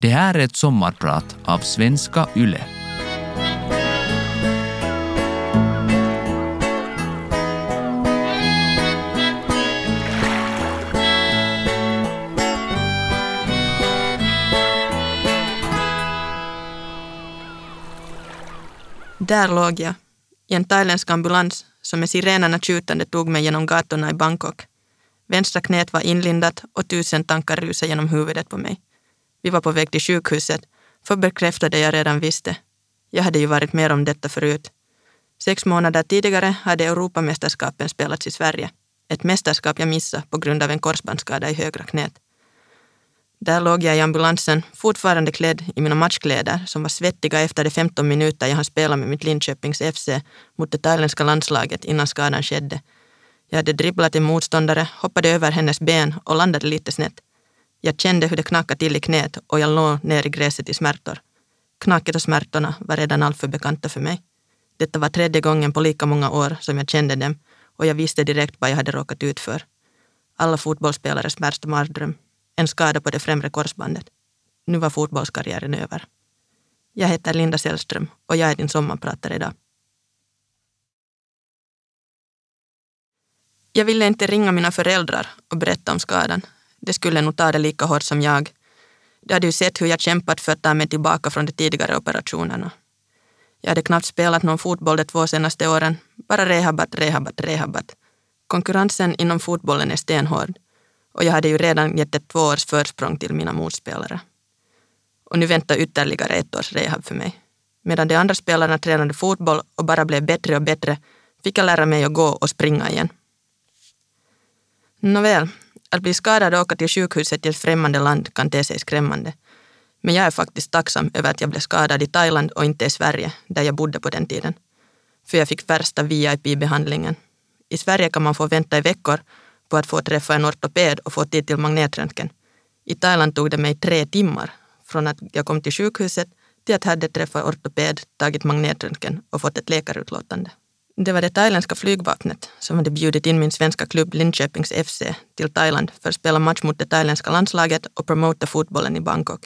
Det här är ett sommarprat av Svenska Yle. Där låg jag, i en thailändsk ambulans som med sirenerna tjutande tog mig genom gatorna i Bangkok. Vänstra knät var inlindat och tusen tankar rusade genom huvudet på mig. Vi var på väg till sjukhuset, för bekräfta det jag redan visste. Jag hade ju varit med om detta förut. Sex månader tidigare hade Europamästerskapen spelats i Sverige. Ett mästerskap jag missade på grund av en korsbandsskada i högra knät. Där låg jag i ambulansen, fortfarande klädd i mina matchkläder som var svettiga efter de 15 minuter jag hann spela med mitt Linköpings FC mot det thailändska landslaget innan skadan skedde. Jag hade dribblat en motståndare, hoppade över hennes ben och landade lite snett. Jag kände hur det knackade till i knät och jag låg ner i gräset i smärtor. Knacket och smärtorna var redan alltför bekanta för mig. Detta var tredje gången på lika många år som jag kände dem och jag visste direkt vad jag hade råkat ut för. Alla fotbollsspelares värsta mardröm. En skada på det främre korsbandet. Nu var fotbollskarriären över. Jag heter Linda Sällström och jag är din sommarpratare idag. Jag ville inte ringa mina föräldrar och berätta om skadan det skulle nog ta det lika hårt som jag. De hade ju sett hur jag kämpat för att ta mig tillbaka från de tidigare operationerna. Jag hade knappt spelat någon fotboll de två senaste åren. Bara rehabat, rehabat, rehabat. Konkurrensen inom fotbollen är stenhård och jag hade ju redan gett ett två års försprång till mina motspelare. Och nu väntar ytterligare ett års rehab för mig. Medan de andra spelarna tränade fotboll och bara blev bättre och bättre fick jag lära mig att gå och springa igen. Nåväl, att bli skadad och åka till sjukhuset i ett främmande land kan te sig skrämmande. Men jag är faktiskt tacksam över att jag blev skadad i Thailand och inte i Sverige, där jag bodde på den tiden. För jag fick värsta VIP-behandlingen. I Sverige kan man få vänta i veckor på att få träffa en ortoped och få tid till magnetröntgen. I Thailand tog det mig tre timmar från att jag kom till sjukhuset till att jag hade träffat ortoped, tagit magnetröntgen och fått ett läkarutlåtande. Det var det thailändska flygvapnet som hade bjudit in min svenska klubb Linköpings FC till Thailand för att spela match mot det thailändska landslaget och promota fotbollen i Bangkok.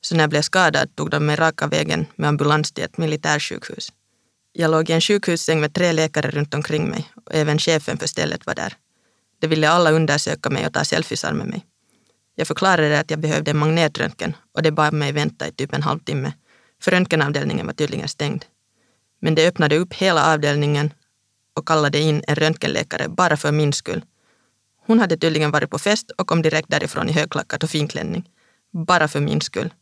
Så när jag blev skadad tog de mig raka vägen med ambulans till ett militärsjukhus. Jag låg i en sjukhussäng med tre läkare runt omkring mig och även chefen för stället var där. De ville alla undersöka mig och ta selfiesar med mig. Jag förklarade att jag behövde en magnetröntgen och det bad mig vänta i typ en halvtimme, för röntgenavdelningen var tydligen stängd. Men de öppnade upp hela avdelningen och kallade in en röntgenläkare bara för min skull. Hon hade tydligen varit på fest och kom direkt därifrån i högklackat och finklänning. Bara för min skull.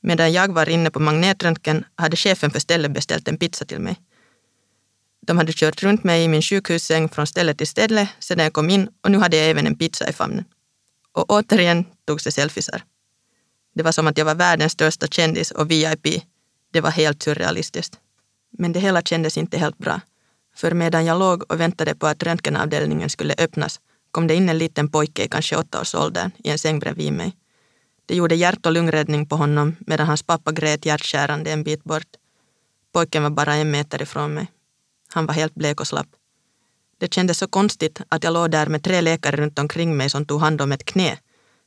Medan jag var inne på magnetröntgen hade chefen för stället beställt en pizza till mig. De hade kört runt mig i min sjukhussäng från ställe till ställe sedan jag kom in och nu hade jag även en pizza i famnen. Och återigen togs det selfiesar. Det var som att jag var världens största kändis och VIP. Det var helt surrealistiskt. Men det hela kändes inte helt bra. För medan jag låg och väntade på att röntgenavdelningen skulle öppnas kom det in en liten pojke i kanske åttaårsåldern i en säng bredvid mig. Det gjorde hjärt och lungräddning på honom medan hans pappa grät hjärtskärande en bit bort. Pojken var bara en meter ifrån mig. Han var helt blek och slapp. Det kändes så konstigt att jag låg där med tre läkare runt omkring mig som tog hand om ett knä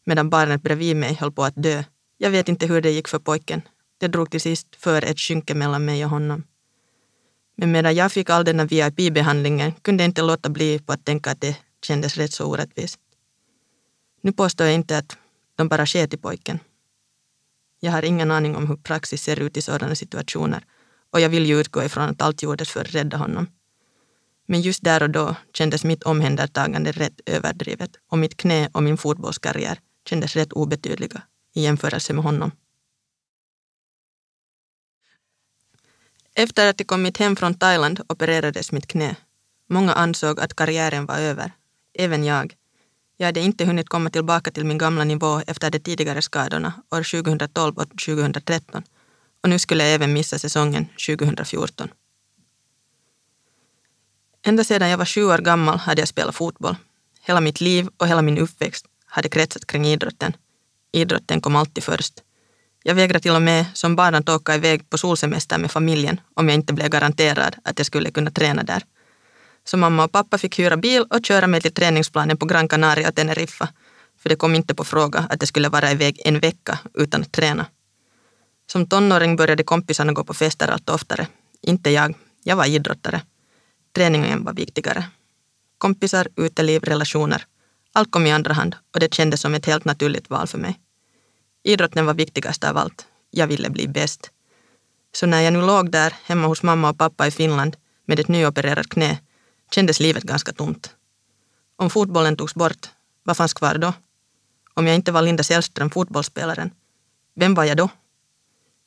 medan barnet bredvid mig höll på att dö. Jag vet inte hur det gick för pojken. Det drog till sist för ett skynke mellan mig och honom. Men medan jag fick all denna VIP-behandlingen kunde jag inte låta bli på att tänka att det kändes rätt så orättvist. Nu påstår jag inte att de bara sket i pojken. Jag har ingen aning om hur praxis ser ut i sådana situationer och jag vill ju utgå ifrån att allt gjordes för att rädda honom. Men just där och då kändes mitt omhändertagande rätt överdrivet och mitt knä och min fotbollskarriär kändes rätt obetydliga i jämförelse med honom. Efter att jag kommit hem från Thailand opererades mitt knä. Många ansåg att karriären var över. Även jag. Jag hade inte hunnit komma tillbaka till min gamla nivå efter de tidigare skadorna år 2012 och 2013. Och nu skulle jag även missa säsongen 2014. Ända sedan jag var sju år gammal hade jag spelat fotboll. Hela mitt liv och hela min uppväxt hade kretsat kring idrotten. Idrotten kom alltid först. Jag vägrade till och med som barn att åka iväg på solsemester med familjen om jag inte blev garanterad att jag skulle kunna träna där. Så mamma och pappa fick hyra bil och köra mig till träningsplanen på Gran Canaria och Teneriffa. för det kom inte på fråga att jag skulle vara iväg en vecka utan att träna. Som tonåring började kompisarna gå på fester allt oftare. Inte jag, jag var idrottare. Träningen var viktigare. Kompisar, uteliv, relationer. Allt kom i andra hand och det kändes som ett helt naturligt val för mig. Idrotten var viktigast av allt. Jag ville bli bäst. Så när jag nu låg där hemma hos mamma och pappa i Finland med ett nyopererat knä kändes livet ganska tomt. Om fotbollen togs bort, vad fanns kvar då? Om jag inte var Linda Sällström, fotbollsspelaren, vem var jag då?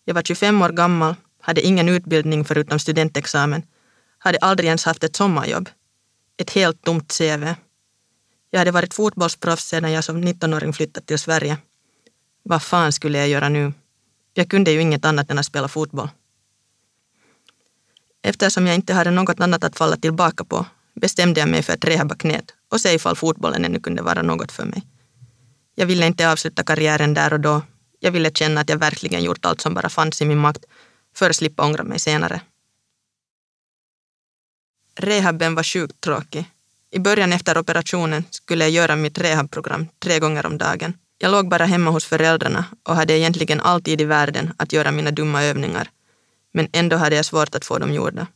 Jag var 25 år gammal, hade ingen utbildning förutom studentexamen, hade aldrig ens haft ett sommarjobb. Ett helt tomt CV. Jag hade varit fotbollsproffs sedan jag som 19-åring flyttat till Sverige. Vad fan skulle jag göra nu? Jag kunde ju inget annat än att spela fotboll. Eftersom jag inte hade något annat att falla tillbaka på bestämde jag mig för att rehabba knät och se ifall fotbollen ännu kunde vara något för mig. Jag ville inte avsluta karriären där och då. Jag ville känna att jag verkligen gjort allt som bara fanns i min makt för att slippa ångra mig senare. Rehaben var sjukt tråkig. I början efter operationen skulle jag göra mitt rehabprogram tre gånger om dagen. Jag låg bara hemma hos föräldrarna och hade egentligen alltid i världen att göra mina dumma övningar. Men ändå hade jag svårt att få dem gjorda.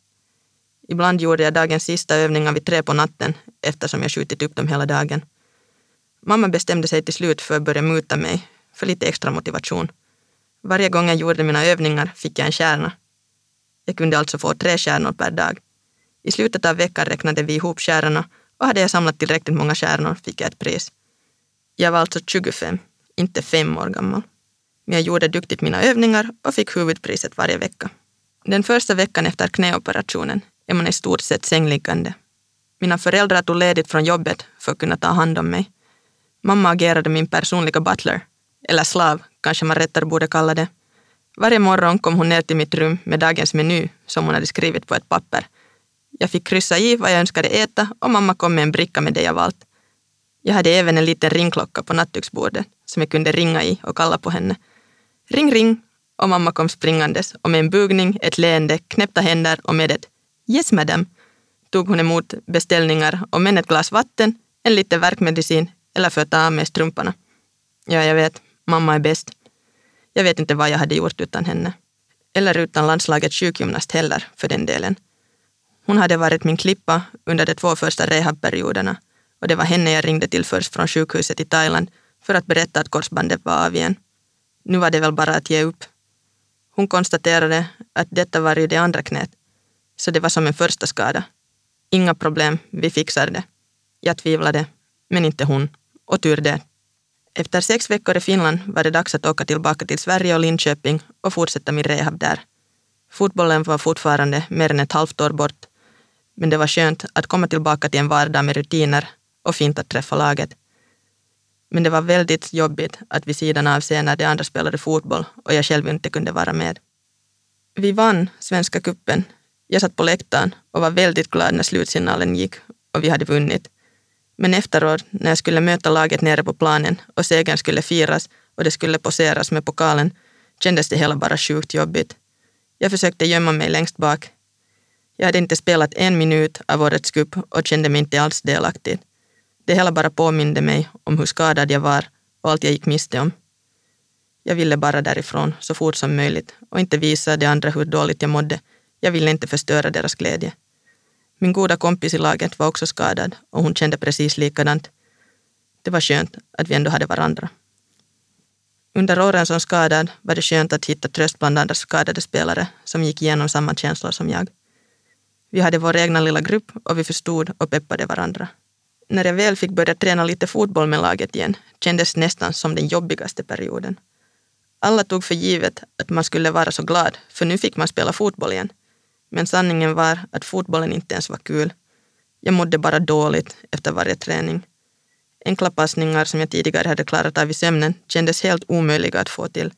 Ibland gjorde jag dagens sista övningar vid tre på natten eftersom jag skjutit upp dem hela dagen. Mamma bestämde sig till slut för att börja muta mig för lite extra motivation. Varje gång jag gjorde mina övningar fick jag en kärna. Jag kunde alltså få tre kärnor per dag. I slutet av veckan räknade vi ihop kärnorna och hade jag samlat tillräckligt många kärnor fick jag ett pris. Jag var alltså 25, inte fem år gammal. Men jag gjorde duktigt mina övningar och fick huvudpriset varje vecka. Den första veckan efter knäoperationen är man i stort sett sängliggande. Mina föräldrar tog ledigt från jobbet för att kunna ta hand om mig. Mamma agerade min personliga butler, eller slav kanske man rättare borde kalla det. Varje morgon kom hon ner till mitt rum med dagens meny som hon hade skrivit på ett papper. Jag fick kryssa i vad jag önskade äta och mamma kom med en bricka med det jag valt. Jag hade även en liten ringklocka på nattduksbordet som jag kunde ringa i och kalla på henne. Ring, ring! Och mamma kom springandes och med en bugning, ett leende, knäppta händer och med ett Yes madam tog hon emot beställningar om än ett glas vatten, en liten värkmedicin eller för att ta av mig strumporna. Ja, jag vet, mamma är bäst. Jag vet inte vad jag hade gjort utan henne. Eller utan landslagets sjukgymnast heller, för den delen. Hon hade varit min klippa under de två första rehabperioderna och det var henne jag ringde till först från sjukhuset i Thailand för att berätta att korsbandet var av igen. Nu var det väl bara att ge upp. Hon konstaterade att detta var ju det andra knät, så det var som en första skada. Inga problem, vi fixar det. Jag tvivlade, men inte hon. Och tur det. Efter sex veckor i Finland var det dags att åka tillbaka till Sverige och Linköping och fortsätta min rehab där. Fotbollen var fortfarande mer än ett halvt år bort, men det var skönt att komma tillbaka till en vardag med rutiner och fint att träffa laget. Men det var väldigt jobbigt att vid sidan av se när de andra spelade fotboll och jag själv inte kunde vara med. Vi vann Svenska kuppen. Jag satt på läktaren och var väldigt glad när slutsignalen gick och vi hade vunnit. Men efteråt, när jag skulle möta laget nere på planen och segern skulle firas och det skulle poseras med pokalen, kändes det hela bara sjukt jobbigt. Jag försökte gömma mig längst bak. Jag hade inte spelat en minut av årets cup och kände mig inte alls delaktig. Det hela bara påminde mig om hur skadad jag var och allt jag gick miste om. Jag ville bara därifrån så fort som möjligt och inte visa de andra hur dåligt jag mådde. Jag ville inte förstöra deras glädje. Min goda kompis i laget var också skadad och hon kände precis likadant. Det var skönt att vi ändå hade varandra. Under åren som skadad var det skönt att hitta tröst bland andra skadade spelare som gick igenom samma känslor som jag. Vi hade vår egna lilla grupp och vi förstod och peppade varandra. När jag väl fick börja träna lite fotboll med laget igen kändes nästan som den jobbigaste perioden. Alla tog för givet att man skulle vara så glad, för nu fick man spela fotboll igen. Men sanningen var att fotbollen inte ens var kul. Jag mådde bara dåligt efter varje träning. Enkla passningar som jag tidigare hade klarat av i sömnen kändes helt omöjliga att få till.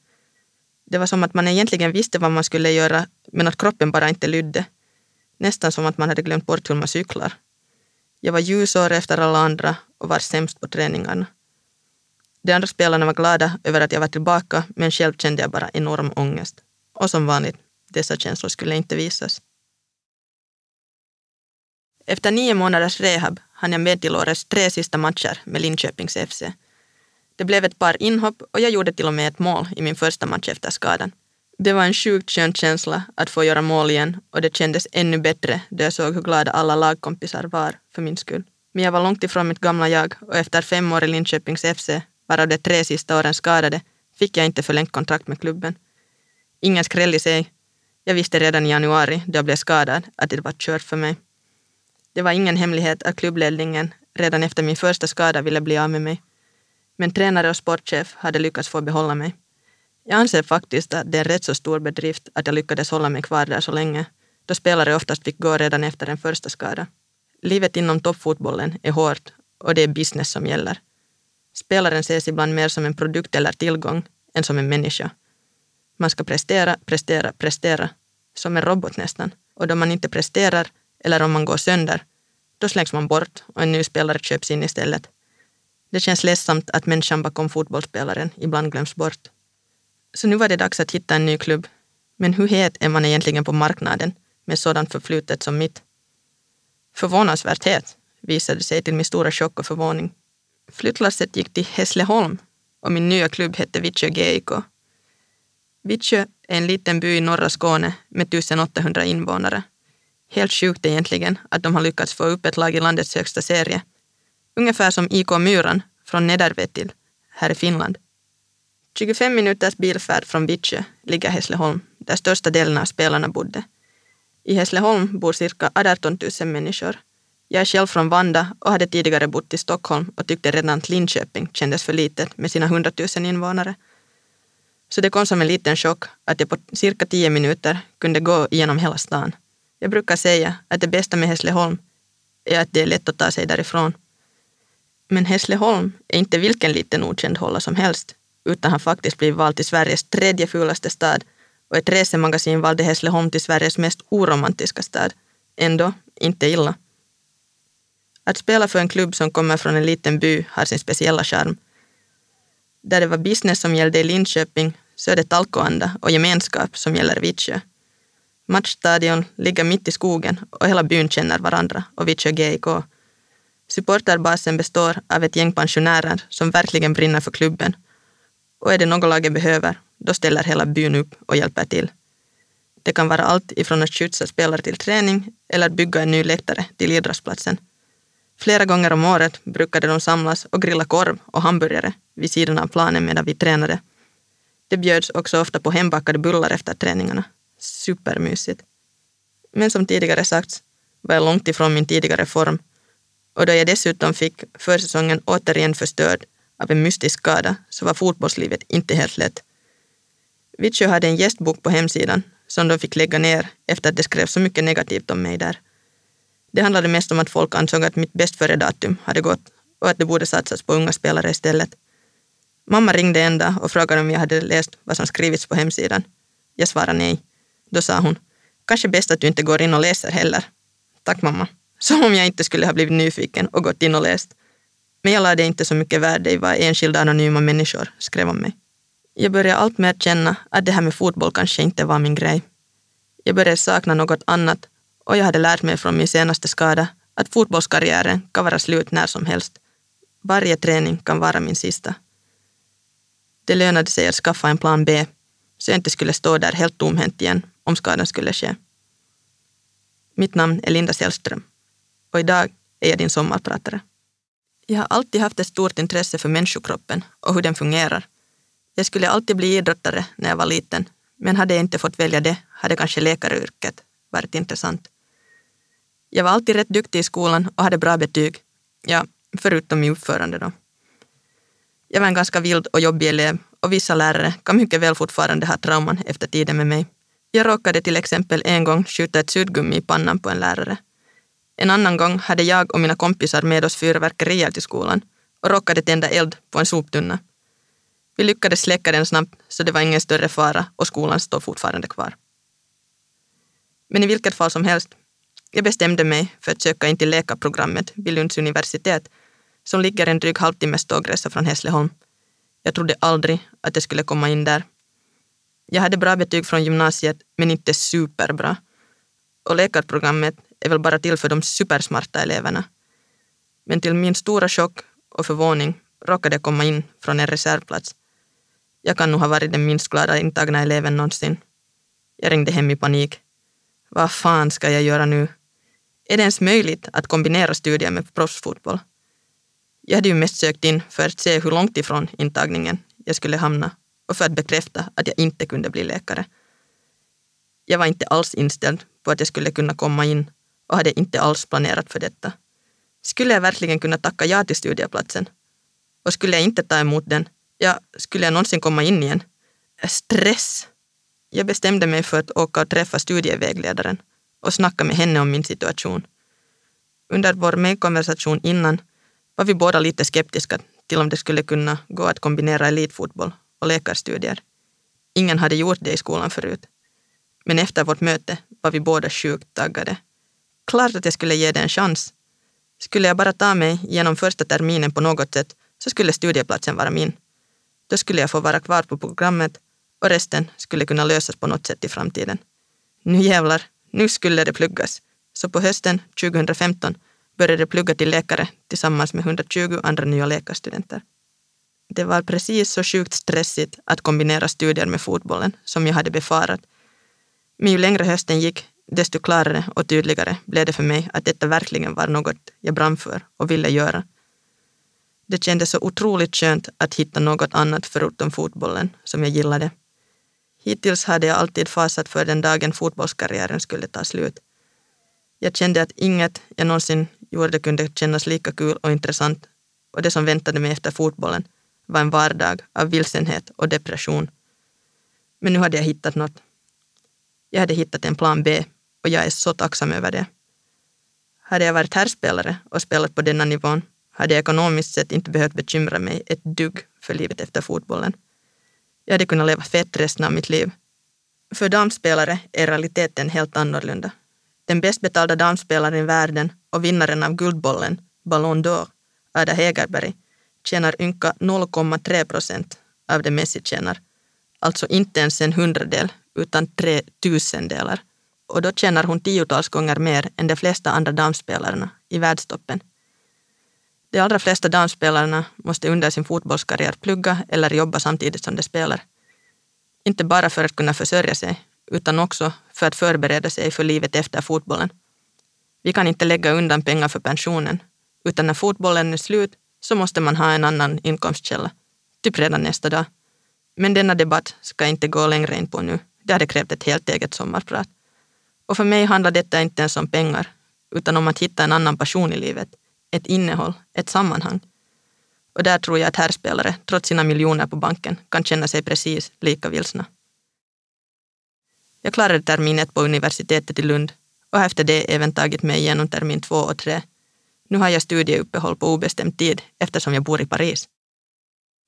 Det var som att man egentligen visste vad man skulle göra, men att kroppen bara inte lydde. Nästan som att man hade glömt bort hur man cyklar. Jag var ljusår efter alla andra och var sämst på träningarna. De andra spelarna var glada över att jag var tillbaka, men själv kände jag bara enorm ångest. Och som vanligt, dessa känslor skulle inte visas. Efter nio månaders rehab hann jag med till årets tre sista matcher med Linköpings FC. Det blev ett par inhopp och jag gjorde till och med ett mål i min första match efter skadan. Det var en sjukt skön känsla att få göra mål igen och det kändes ännu bättre då jag såg hur glada alla lagkompisar var för min skull. Men jag var långt ifrån mitt gamla jag och efter fem år i Linköpings FC, varav de tre sista åren skadade, fick jag inte förlängt kontrakt med klubben. Ingen skräll i sig. Jag visste redan i januari, då jag blev skadad, att det var kört för mig. Det var ingen hemlighet att klubbledningen redan efter min första skada ville bli av med mig. Men tränare och sportchef hade lyckats få behålla mig. Jag anser faktiskt att det är en rätt så stor bedrift att jag lyckades hålla mig kvar där så länge, då spelare oftast fick gå redan efter en första skada. Livet inom toppfotbollen är hårt och det är business som gäller. Spelaren ses ibland mer som en produkt eller tillgång än som en människa. Man ska prestera, prestera, prestera, som en robot nästan. Och då man inte presterar eller om man går sönder, då slängs man bort och en ny spelare köps in istället. Det känns ledsamt att människan bakom fotbollsspelaren ibland glöms bort. Så nu var det dags att hitta en ny klubb. Men hur het är man egentligen på marknaden med sådant förflutet som mitt? Förvånansvärt het, visade sig till min stora chock och förvåning. Flyttlasset gick till Hässleholm och min nya klubb hette Vittsjö GIK. Vittsjö är en liten by i norra Skåne med 1800 invånare. Helt sjukt egentligen att de har lyckats få upp ett lag i landets högsta serie. Ungefär som IK Myran från Nedervetil här i Finland. 25 minuters bilfärd från Vittsjö ligger Hässleholm, där största delen av spelarna bodde. I Hässleholm bor cirka 18 000 människor. Jag är själv från Vanda och hade tidigare bott i Stockholm och tyckte redan att Linköping kändes för litet med sina 100 000 invånare. Så det kom som en liten chock att jag på cirka 10 minuter kunde gå igenom hela stan. Jag brukar säga att det bästa med Hässleholm är att det är lätt att ta sig därifrån. Men Hässleholm är inte vilken liten okänd hålla som helst, utan har faktiskt blivit vald till Sveriges tredje fulaste stad och ett resemagasin valde Hässleholm till Sveriges mest oromantiska stad. Ändå inte illa. Att spela för en klubb som kommer från en liten by har sin speciella charm. Där det var business som gällde i Linköping så är det talkoanda och gemenskap som gäller i Vittsjö. Matchstadion ligger mitt i skogen och hela byn känner varandra och Vittsjö GIK. Supporterbasen består av ett gäng pensionärer som verkligen brinner för klubben. Och är det något laget behöver, då ställer hela byn upp och hjälper till. Det kan vara allt ifrån att skjutsa spelare till träning eller bygga en ny läktare till idrottsplatsen. Flera gånger om året brukade de samlas och grilla korv och hamburgare vid sidan av planen medan vi tränade. Det bjöds också ofta på hembakade bullar efter träningarna. Supermysigt. Men som tidigare sagts var jag långt ifrån min tidigare form och då jag dessutom fick försäsongen återigen förstörd av en mystisk skada så var fotbollslivet inte helt lätt. Vittsjö hade en gästbok på hemsidan som de fick lägga ner efter att det skrevs så mycket negativt om mig där. Det handlade mest om att folk ansåg att mitt bäst före-datum hade gått och att det borde satsas på unga spelare istället. Mamma ringde en dag och frågade om jag hade läst vad som skrivits på hemsidan. Jag svarade nej. Då sa hon, kanske bäst att du inte går in och läser heller. Tack mamma. Som om jag inte skulle ha blivit nyfiken och gått in och läst. Men jag lade inte så mycket värde i vad enskilda anonyma människor skrev om mig. Jag började alltmer känna att det här med fotboll kanske inte var min grej. Jag började sakna något annat och jag hade lärt mig från min senaste skada att fotbollskarriären kan vara slut när som helst. Varje träning kan vara min sista. Det lönade sig att skaffa en plan B så jag inte skulle stå där helt tomhänt igen om skadan skulle ske. Mitt namn är Linda Sällström och idag är jag din sommarpratare. Jag har alltid haft ett stort intresse för människokroppen och hur den fungerar. Jag skulle alltid bli idrottare när jag var liten, men hade jag inte fått välja det hade kanske läkaryrket varit intressant. Jag var alltid rätt duktig i skolan och hade bra betyg. Ja, förutom i uppförande då. Jag var en ganska vild och jobbig elev och vissa lärare kan mycket väl fortfarande ha trauman efter tiden med mig. Jag råkade till exempel en gång skjuta ett suddgummi i pannan på en lärare. En annan gång hade jag och mina kompisar med oss fyrverkerier till skolan och råkade tända eld på en soptunna. Vi lyckades släcka den snabbt så det var ingen större fara och skolan står fortfarande kvar. Men i vilket fall som helst, jag bestämde mig för att söka in till läkarprogrammet vid Lunds universitet som ligger en dryg halvtimmes tågresa från Hässleholm. Jag trodde aldrig att jag skulle komma in där. Jag hade bra betyg från gymnasiet, men inte superbra. Och läkarprogrammet är väl bara till för de supersmarta eleverna. Men till min stora chock och förvåning råkade komma in från en reservplats. Jag kan nog ha varit den minst glada intagna eleven någonsin. Jag ringde hem i panik. Vad fan ska jag göra nu? Är det ens möjligt att kombinera studier med proffsfotboll? Jag hade ju mest sökt in för att se hur långt ifrån intagningen jag skulle hamna och för att bekräfta att jag inte kunde bli läkare. Jag var inte alls inställd på att jag skulle kunna komma in och hade inte alls planerat för detta. Skulle jag verkligen kunna tacka ja till studieplatsen? Och skulle jag inte ta emot den, ja, skulle jag någonsin komma in igen? Äh, stress! Jag bestämde mig för att åka och träffa studievägledaren och snacka med henne om min situation. Under vår mejlkonversation innan var vi båda lite skeptiska till om det skulle kunna gå att kombinera elitfotboll och läkarstudier. Ingen hade gjort det i skolan förut. Men efter vårt möte var vi båda sjukt taggade. Klart att jag skulle ge det en chans. Skulle jag bara ta mig genom första terminen på något sätt så skulle studieplatsen vara min. Då skulle jag få vara kvar på programmet och resten skulle kunna lösas på något sätt i framtiden. Nu jävlar, nu skulle det pluggas. Så på hösten 2015 började jag plugga till läkare tillsammans med 120 andra nya läkarstudenter. Det var precis så sjukt stressigt att kombinera studier med fotbollen som jag hade befarat. Men ju längre hösten gick, desto klarare och tydligare blev det för mig att detta verkligen var något jag brann för och ville göra. Det kändes så otroligt skönt att hitta något annat förutom fotbollen som jag gillade. Hittills hade jag alltid fasat för den dagen fotbollskarriären skulle ta slut. Jag kände att inget jag någonsin gjorde kunde kännas lika kul och intressant och det som väntade mig efter fotbollen var en vardag av vilsenhet och depression. Men nu hade jag hittat något. Jag hade hittat en plan B och jag är så tacksam över det. Hade jag varit herrspelare och spelat på denna nivån hade jag ekonomiskt sett inte behövt bekymra mig ett dugg för livet efter fotbollen. Jag hade kunnat leva fett resten av mitt liv. För damspelare är realiteten helt annorlunda. Den bäst betalda damspelaren i världen och vinnaren av Guldbollen, Ballon d'Or, Ada Hegerberg, tjänar ynka 0,3 procent av det Messi tjänar. Alltså inte ens en hundradel, utan tre tusendelar. Och då tjänar hon tiotals gånger mer än de flesta andra damspelarna i världstoppen. De allra flesta damspelarna måste under sin fotbollskarriär plugga eller jobba samtidigt som de spelar. Inte bara för att kunna försörja sig, utan också för att förbereda sig för livet efter fotbollen. Vi kan inte lägga undan pengar för pensionen, utan när fotbollen är slut så måste man ha en annan inkomstkälla, typ redan nästa dag. Men denna debatt ska jag inte gå längre in på nu. Det hade krävt ett helt eget sommarprat. Och för mig handlar detta inte ens om pengar, utan om att hitta en annan passion i livet, ett innehåll, ett sammanhang. Och där tror jag att herrspelare, trots sina miljoner på banken, kan känna sig precis lika vilsna. Jag klarade termin ett på universitetet i Lund och har efter det även tagit mig igenom termin två och tre. Nu har jag studieuppehåll på obestämd tid eftersom jag bor i Paris.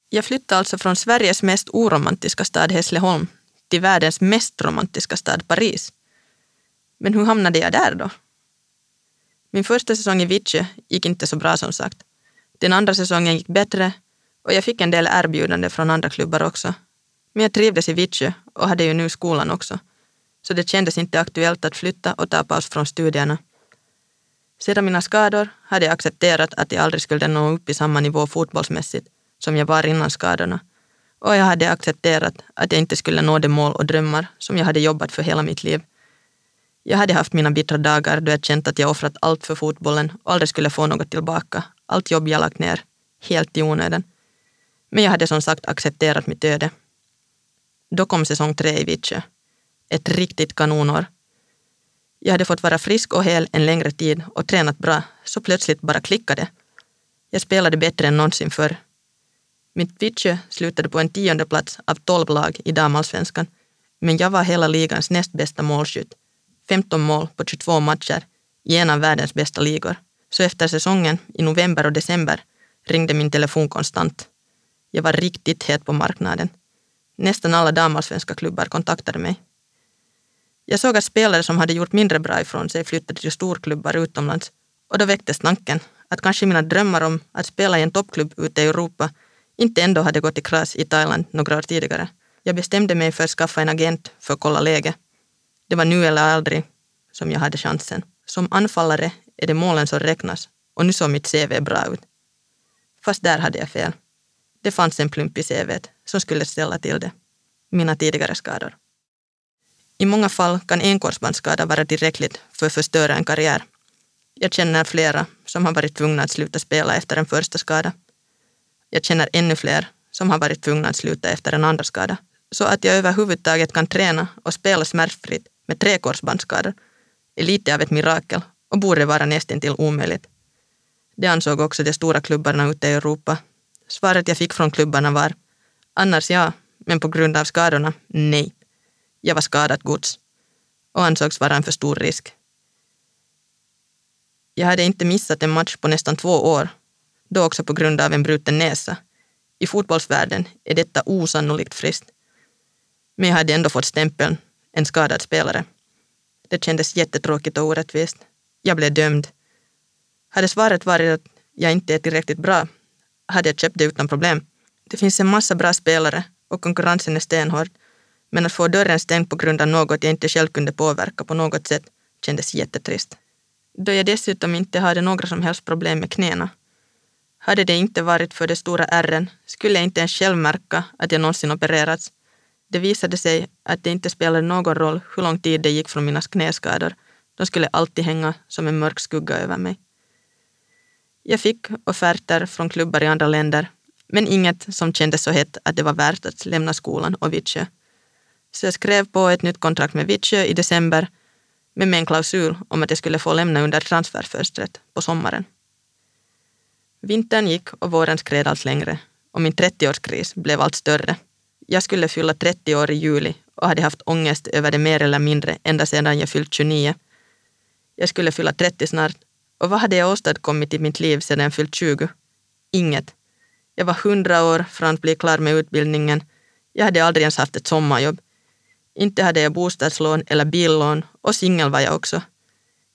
Jag flyttade alltså från Sveriges mest oromantiska stad Hässleholm till världens mest romantiska stad Paris. Men hur hamnade jag där då? Min första säsong i Vittsjö gick inte så bra som sagt. Den andra säsongen gick bättre och jag fick en del erbjudanden från andra klubbar också. Men jag trivdes i Vittsjö och hade ju nu skolan också. Så det kändes inte aktuellt att flytta och ta paus från studierna. Sedan mina skador hade jag accepterat att jag aldrig skulle nå upp i samma nivå fotbollsmässigt som jag var innan skadorna. Och jag hade accepterat att jag inte skulle nå de mål och drömmar som jag hade jobbat för hela mitt liv. Jag hade haft mina bittra dagar då jag känt att jag offrat allt för fotbollen och aldrig skulle få något tillbaka. Allt jobb jag lagt ner, helt i onödan. Men jag hade som sagt accepterat mitt öde. Då kom säsong tre i Vittsjö. Ett riktigt kanonår. Jag hade fått vara frisk och hel en längre tid och tränat bra, så plötsligt bara klickade. Jag spelade bättre än någonsin förr. Mitt Vittsjö slutade på en tionde plats av tolv lag i damallsvenskan, men jag var hela ligans näst bästa målskytt 15 mål på 22 matcher i en av världens bästa ligor. Så efter säsongen, i november och december, ringde min telefon konstant. Jag var riktigt het på marknaden. Nästan alla damallsvenska klubbar kontaktade mig. Jag såg att spelare som hade gjort mindre bra ifrån sig flyttade till storklubbar utomlands och då väcktes tanken att kanske mina drömmar om att spela i en toppklubb ute i Europa inte ändå hade gått i kras i Thailand några år tidigare. Jag bestämde mig för att skaffa en agent för att kolla läget det var nu eller aldrig som jag hade chansen. Som anfallare är det målen som räknas och nu såg mitt CV bra ut. Fast där hade jag fel. Det fanns en plump i CVt som skulle ställa till det. Mina tidigare skador. I många fall kan en korsbandsskada vara tillräckligt för att förstöra en karriär. Jag känner flera som har varit tvungna att sluta spela efter en första skada. Jag känner ännu fler som har varit tvungna att sluta efter en andra skada. Så att jag överhuvudtaget kan träna och spela smärtfritt med tre korsbandsskador är lite av ett mirakel och borde vara nästintill omöjligt. Det ansåg också de stora klubbarna ute i Europa. Svaret jag fick från klubbarna var annars ja, men på grund av skadorna, nej. Jag var skadat gods och ansågs vara en för stor risk. Jag hade inte missat en match på nästan två år, då också på grund av en bruten näsa. I fotbollsvärlden är detta osannolikt friskt. Men jag hade ändå fått stämpeln en skadad spelare. Det kändes jättetråkigt och orättvist. Jag blev dömd. Hade svaret varit att jag inte är tillräckligt bra hade jag köpt det utan problem. Det finns en massa bra spelare och konkurrensen är stenhård. Men att få dörren stängd på grund av något jag inte själv kunde påverka på något sätt kändes jättetrist. Då jag dessutom inte hade några som helst problem med knäna. Hade det inte varit för de stora ärren skulle jag inte ens själv märka att jag någonsin opererats. Det visade sig att det inte spelade någon roll hur lång tid det gick från mina knäskador. De skulle alltid hänga som en mörk skugga över mig. Jag fick offerter från klubbar i andra länder, men inget som kändes så hett att det var värt att lämna skolan och Vittsjö. Så jag skrev på ett nytt kontrakt med Vittsjö i december, men med en klausul om att jag skulle få lämna under transferfönstret på sommaren. Vintern gick och våren skred allt längre och min 30-årskris blev allt större. Jag skulle fylla 30 år i juli och hade haft ångest över det mer eller mindre ända sedan jag fyllt 29. Jag skulle fylla 30 snart och vad hade jag åstadkommit i mitt liv sedan jag fyllt 20? Inget. Jag var 100 år från att bli klar med utbildningen. Jag hade aldrig ens haft ett sommarjobb. Inte hade jag bostadslån eller billån och singel var jag också.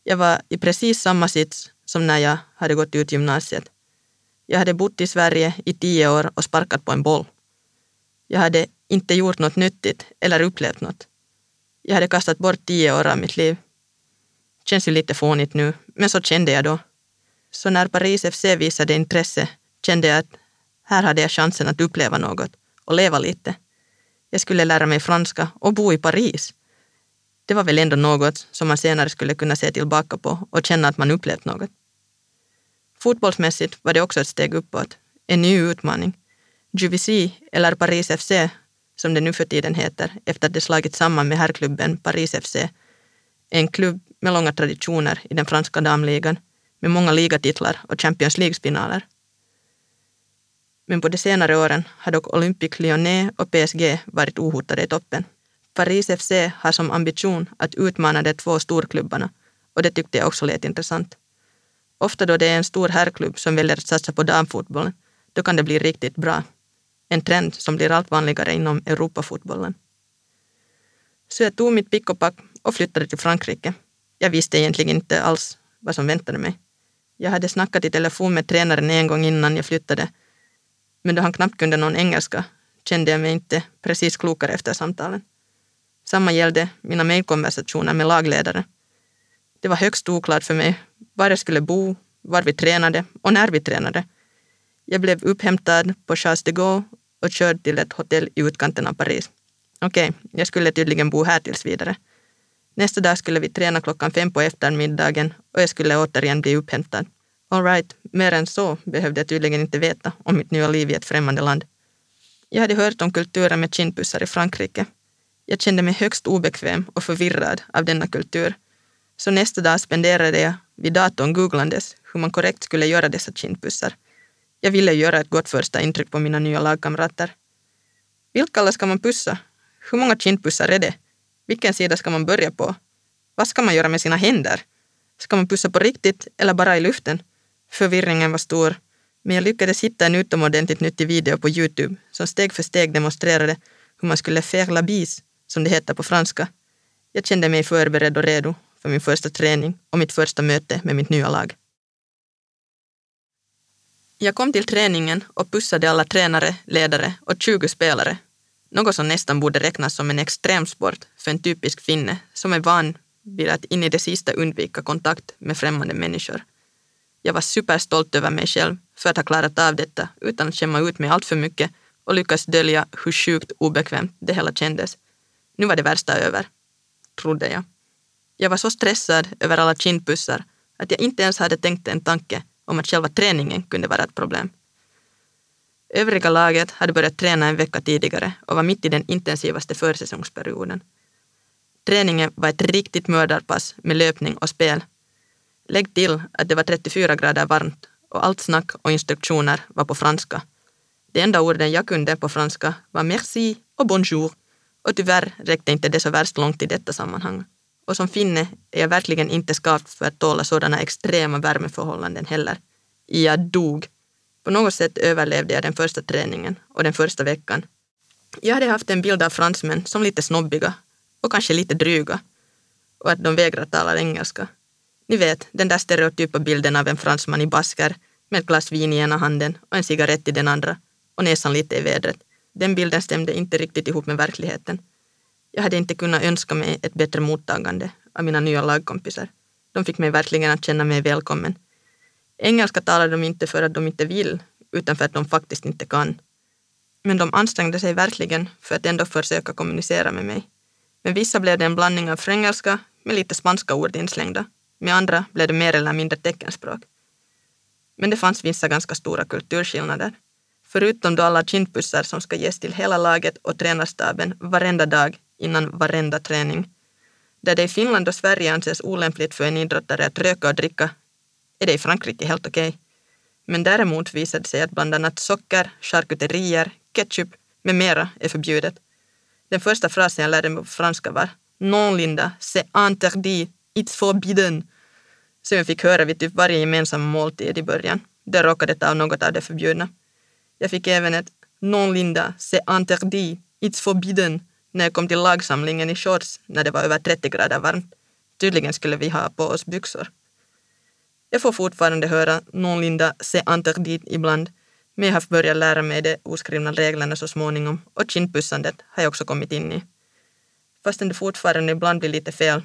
Jag var i precis samma sits som när jag hade gått ut gymnasiet. Jag hade bott i Sverige i tio år och sparkat på en boll. Jag hade inte gjort något nyttigt eller upplevt något. Jag hade kastat bort tio år av mitt liv. Känns ju lite fånigt nu, men så kände jag då. Så när Paris FC visade intresse kände jag att här hade jag chansen att uppleva något och leva lite. Jag skulle lära mig franska och bo i Paris. Det var väl ändå något som man senare skulle kunna se tillbaka på och känna att man upplevt något. Fotbollsmässigt var det också ett steg uppåt, en ny utmaning. Juvisy, eller Paris FC, som det nu för tiden heter efter att det slagit samman med herrklubben Paris FC, är en klubb med långa traditioner i den franska damligan med många ligatitlar och Champions League-finaler. Men på de senare åren har dock Olympique Lyonnais och PSG varit ohotade i toppen. Paris FC har som ambition att utmana de två storklubbarna och det tyckte jag också lät intressant. Ofta då det är en stor herrklubb som väljer att satsa på damfotbollen, då kan det bli riktigt bra. En trend som blir allt vanligare inom Europafotbollen. Så jag tog mitt pick och pack och flyttade till Frankrike. Jag visste egentligen inte alls vad som väntade mig. Jag hade snackat i telefon med tränaren en gång innan jag flyttade, men då han knappt kunde någon engelska kände jag mig inte precis klokare efter samtalen. Samma gällde mina mejlkonversationer med lagledare. Det var högst oklart för mig var jag skulle bo, var vi tränade och när vi tränade. Jag blev upphämtad på Charles de Gaulle och körd till ett hotell i utkanten av Paris. Okej, okay, jag skulle tydligen bo här tills vidare. Nästa dag skulle vi träna klockan fem på eftermiddagen och jag skulle återigen bli upphämtad. Alright, mer än så behövde jag tydligen inte veta om mitt nya liv i ett främmande land. Jag hade hört om kulturen med kindpussar i Frankrike. Jag kände mig högst obekväm och förvirrad av denna kultur. Så nästa dag spenderade jag vid datorn googlandes hur man korrekt skulle göra dessa kindpussar. Jag ville göra ett gott första intryck på mina nya lagkamrater. Vilka alla ska man pussa? Hur många kindpussar är det? Vilken sida ska man börja på? Vad ska man göra med sina händer? Ska man pussa på riktigt eller bara i luften? Förvirringen var stor, men jag lyckades hitta en utomordentligt nyttig video på Youtube som steg för steg demonstrerade hur man skulle faire la bise, som det heter på franska. Jag kände mig förberedd och redo för min första träning och mitt första möte med mitt nya lag. Jag kom till träningen och pussade alla tränare, ledare och 20 spelare något som nästan borde räknas som en extremsport för en typisk finne som är van vid att in i det sista undvika kontakt med främmande människor. Jag var superstolt över mig själv för att ha klarat av detta utan att skämma ut mig allt för mycket och lyckas dölja hur sjukt obekvämt det hela kändes. Nu var det värsta över, trodde jag. Jag var så stressad över alla kindpussar att jag inte ens hade tänkt en tanke om att själva träningen kunde vara ett problem. Övriga laget hade börjat träna en vecka tidigare och var mitt i den intensivaste försäsongsperioden. Träningen var ett riktigt mördarpass med löpning och spel. Lägg till att det var 34 grader varmt och allt snack och instruktioner var på franska. De enda orden jag kunde på franska var merci och bonjour och tyvärr räckte inte det så värst långt i detta sammanhang. Och som finne är jag verkligen inte skapt för att tåla sådana extrema värmeförhållanden heller. Jag dog. På något sätt överlevde jag den första träningen och den första veckan. Jag hade haft en bild av fransmän som lite snobbiga och kanske lite dryga och att de vägrar tala engelska. Ni vet, den där stereotypa bilden av en fransman i basker med ett glas vin i ena handen och en cigarett i den andra och näsan lite i vädret. Den bilden stämde inte riktigt ihop med verkligheten. Jag hade inte kunnat önska mig ett bättre mottagande av mina nya lagkompisar. De fick mig verkligen att känna mig välkommen. Engelska talar de inte för att de inte vill, utan för att de faktiskt inte kan. Men de ansträngde sig verkligen för att ändå försöka kommunicera med mig. Med vissa blev det en blandning av frängelska med lite spanska ord inslängda. Med andra blev det mer eller mindre teckenspråk. Men det fanns vissa ganska stora kulturskillnader. Förutom då alla kindpussar som ska ges till hela laget och tränarstaben varenda dag innan varenda träning. Där det i Finland och Sverige anses olämpligt för en idrottare att röka och dricka är det i Frankrike helt okej. Okay. Men däremot visade det sig att bland annat socker, charkuterier, ketchup med mera är förbjudet. Den första frasen jag lärde mig på franska var Non Linda, c'est interdit, it's forbidden. Som jag fick höra vid typ varje gemensam måltid i början. Där råkade ta något av det förbjudna. Jag fick även ett Non Linda, c'est interdit, it's forbidden när jag kom till lagsamlingen i shorts när det var över 30 grader varmt. Tydligen skulle vi ha på oss byxor. Jag får fortfarande höra Non Linda, c'est interdit ibland men jag har börjat lära mig de oskrivna reglerna så småningom och kindpussandet har jag också kommit in i. Fastän det fortfarande ibland blir lite fel,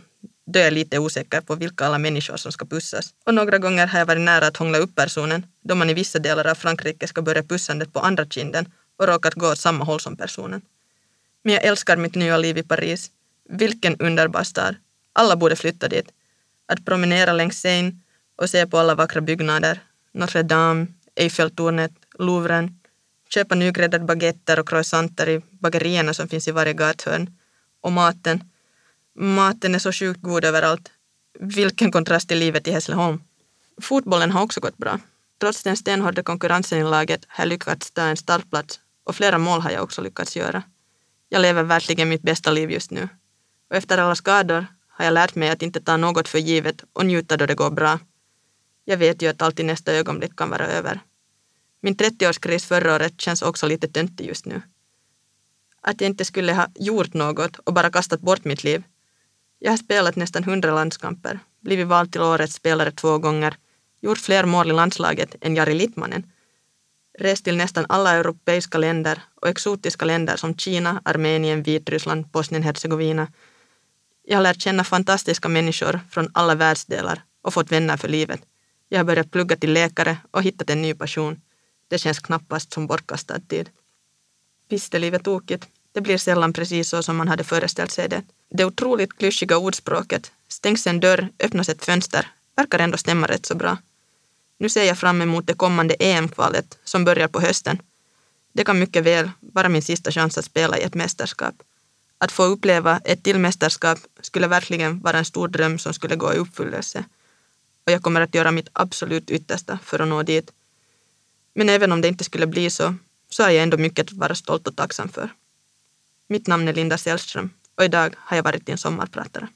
då är jag lite osäker på vilka alla människor som ska pussas. Och några gånger har jag varit nära att hångla upp personen, då man i vissa delar av Frankrike ska börja pussandet på andra kinden och råkat gå åt samma håll som personen. Men jag älskar mitt nya liv i Paris. Vilken underbar stad. Alla borde flytta dit. Att promenera längs Seine och se på alla vackra byggnader, Notre Dame, Eiffeltornet, Louvren, köpa nygräddade baguetter och croissanter i bagerierna som finns i varje gathörn. Och maten. Maten är så sjukt god överallt. Vilken kontrast till livet i Hässleholm. Fotbollen har också gått bra. Trots den stenhårda konkurrensen i laget har jag lyckats ta en startplats och flera mål har jag också lyckats göra. Jag lever verkligen mitt bästa liv just nu. Och efter alla skador har jag lärt mig att inte ta något för givet och njuta då det går bra. Jag vet ju att allt i nästa ögonblick kan vara över. Min 30-årskris förra året känns också lite töntig just nu. Att jag inte skulle ha gjort något och bara kastat bort mitt liv. Jag har spelat nästan hundra landskamper, blivit vald till årets spelare två gånger, gjort fler mål i landslaget än Jari Littmanen, rest till nästan alla europeiska länder och exotiska länder som Kina, Armenien, Vitryssland, Bosnien-Hercegovina. Jag har lärt känna fantastiska människor från alla världsdelar och fått vänner för livet. Jag har börjat plugga till läkare och hittat en ny passion. Det känns knappast som bortkastad tid. Visst är livet tokigt. Det blir sällan precis så som man hade föreställt sig det. Det otroligt klyschiga ordspråket “stängs en dörr, öppnas ett fönster” verkar ändå stämma rätt så bra. Nu ser jag fram emot det kommande EM-kvalet som börjar på hösten. Det kan mycket väl vara min sista chans att spela i ett mästerskap. Att få uppleva ett till mästerskap skulle verkligen vara en stor dröm som skulle gå i uppfyllelse. Och jag kommer att göra mitt absolut yttersta för att nå dit. Men även om det inte skulle bli så, så är jag ändå mycket att vara stolt och tacksam för. Mitt namn är Linda Sällström och idag har jag varit din sommarpratare.